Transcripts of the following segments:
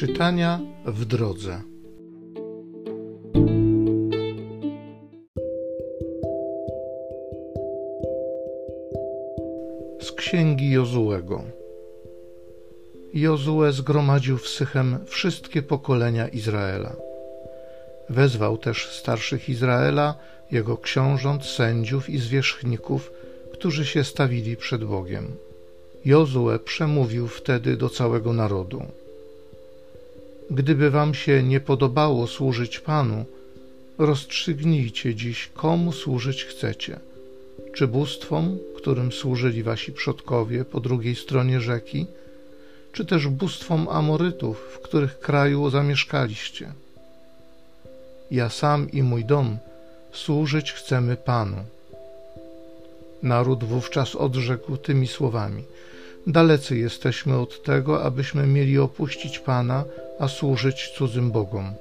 Czytania w drodze. Z księgi Jozułego. Jozue zgromadził w Sychem wszystkie pokolenia Izraela. Wezwał też starszych Izraela, jego książąt, sędziów i zwierzchników, którzy się stawili przed Bogiem. Jozue przemówił wtedy do całego narodu. Gdyby wam się nie podobało służyć Panu, rozstrzygnijcie dziś, komu służyć chcecie. Czy bóstwom, którym służyli wasi przodkowie po drugiej stronie rzeki, czy też bóstwom Amorytów, w których kraju zamieszkaliście? Ja sam i mój dom służyć chcemy Panu. Naród wówczas odrzekł tymi słowami: Dalecy jesteśmy od tego, abyśmy mieli opuścić Pana, a służyć cudzym Bogom.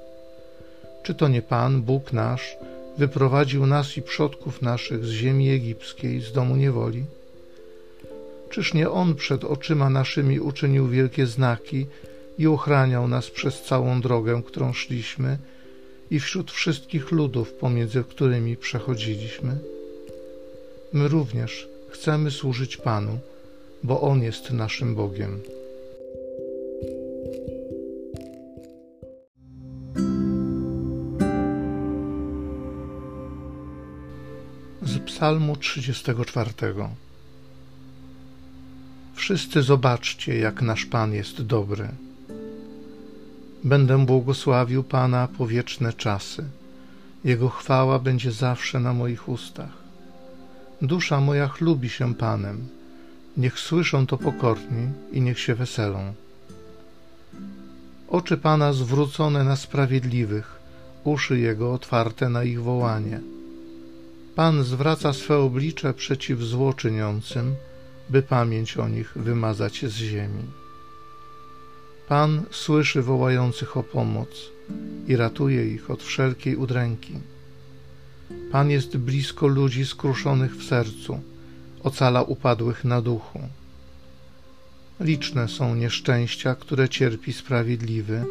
Czy to nie Pan, Bóg nasz, wyprowadził nas i przodków naszych z ziemi egipskiej, z domu niewoli? Czyż nie On przed oczyma naszymi uczynił wielkie znaki i ochraniał nas przez całą drogę, którą szliśmy, i wśród wszystkich ludów, pomiędzy którymi przechodziliśmy? My również chcemy służyć Panu, bo On jest naszym Bogiem. Z Psalmu 34. Wszyscy zobaczcie, jak nasz Pan jest dobry. Będę błogosławił Pana po wieczne czasy. Jego chwała będzie zawsze na moich ustach. Dusza moja chlubi się Panem. Niech słyszą to pokorni i niech się weselą. Oczy Pana zwrócone na sprawiedliwych, uszy Jego otwarte na ich wołanie. Pan zwraca swe oblicze przeciw złoczyniącym, by pamięć o nich wymazać z ziemi. Pan słyszy wołających o pomoc i ratuje ich od wszelkiej udręki. Pan jest blisko ludzi skruszonych w sercu, ocala upadłych na duchu. Liczne są nieszczęścia, które cierpi sprawiedliwy,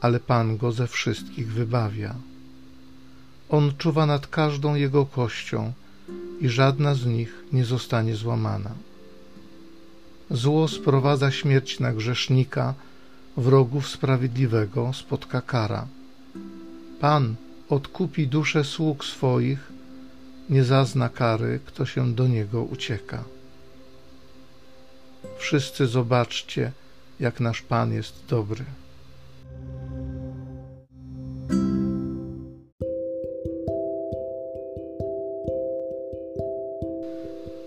ale Pan go ze wszystkich wybawia. On czuwa nad każdą jego kością i żadna z nich nie zostanie złamana. Zło sprowadza śmierć na grzesznika, wrogów sprawiedliwego spotka kara. Pan odkupi duszę sług swoich, nie zazna kary, kto się do niego ucieka. Wszyscy zobaczcie, jak nasz Pan jest dobry.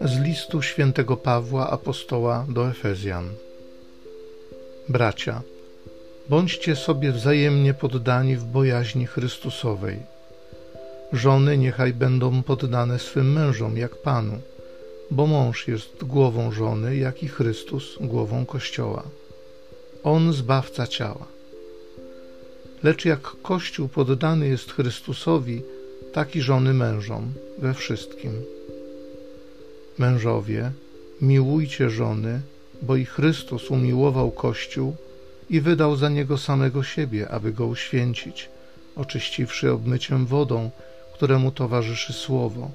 Z listu świętego Pawła apostoła do Efezjan. Bracia, bądźcie sobie wzajemnie poddani w bojaźni Chrystusowej. Żony niechaj będą poddane swym mężom jak Panu, bo mąż jest głową żony, jak i Chrystus głową Kościoła. On zbawca ciała. Lecz jak Kościół poddany jest Chrystusowi, tak i żony mężom we wszystkim. Mężowie, miłujcie żony, bo i Chrystus umiłował Kościół i wydał za niego samego siebie, aby go uświęcić, oczyściwszy obmyciem wodą, któremu towarzyszy słowo,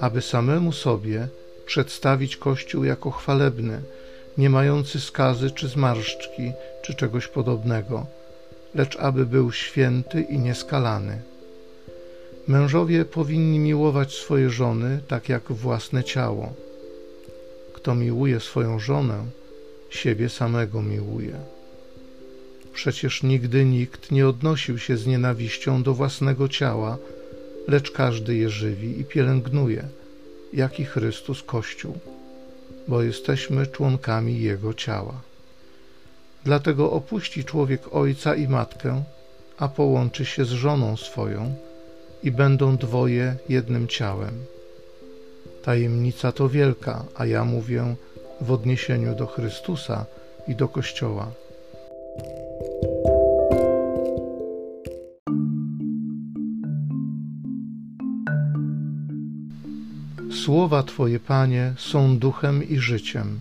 aby samemu sobie przedstawić Kościół jako chwalebny, nie mający skazy czy zmarszczki, czy czegoś podobnego, lecz aby był święty i nieskalany. Mężowie powinni miłować swoje żony tak jak własne ciało. Kto miłuje swoją żonę, siebie samego miłuje. Przecież nigdy nikt nie odnosił się z nienawiścią do własnego ciała, lecz każdy je żywi i pielęgnuje, jak i Chrystus Kościół, bo jesteśmy członkami Jego ciała. Dlatego opuści człowiek ojca i matkę, a połączy się z żoną swoją i będą dwoje jednym ciałem. Tajemnica to wielka, a ja mówię w odniesieniu do Chrystusa i do Kościoła. Słowa Twoje, Panie, są duchem i życiem.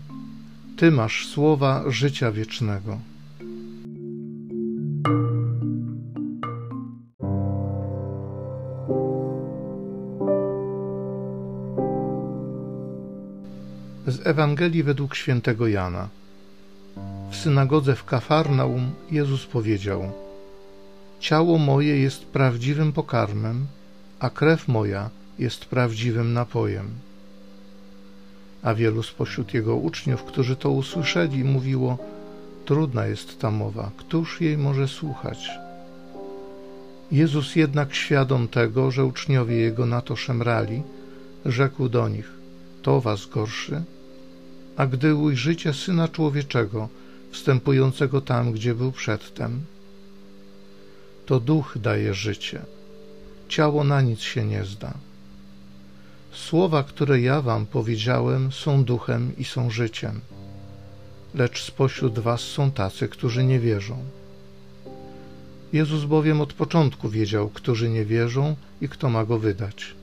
Ty masz słowa życia wiecznego. Z Ewangelii według świętego Jana. W synagodze w Kafarnaum Jezus powiedział: Ciało moje jest prawdziwym pokarmem, a krew moja jest prawdziwym napojem. A wielu spośród jego uczniów, którzy to usłyszeli, mówiło: Trudna jest ta mowa, któż jej może słuchać? Jezus jednak świadom tego, że uczniowie jego na to szemrali, rzekł do nich: To was gorszy? A gdy ujrzycie syna człowieczego, wstępującego tam, gdzie był przedtem, to duch daje życie, ciało na nic się nie zda. Słowa, które ja wam powiedziałem, są duchem i są życiem, lecz spośród was są tacy, którzy nie wierzą. Jezus bowiem od początku wiedział, którzy nie wierzą i kto ma go wydać.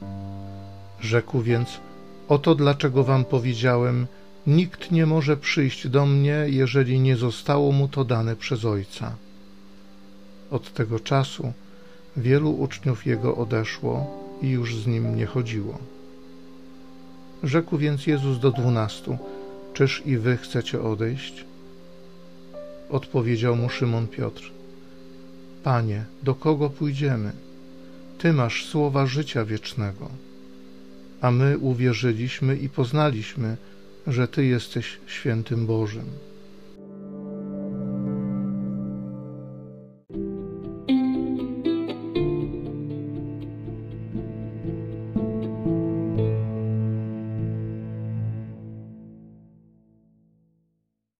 Rzekł więc: Oto dlaczego wam powiedziałem, nikt nie może przyjść do mnie, jeżeli nie zostało mu to dane przez Ojca. Od tego czasu wielu uczniów jego odeszło i już z nim nie chodziło. Rzekł więc Jezus do dwunastu: Czyż i wy chcecie odejść? Odpowiedział mu Szymon Piotr: Panie, do kogo pójdziemy? Ty masz słowa życia wiecznego. A my uwierzyliśmy i poznaliśmy, że Ty jesteś świętym Bożym.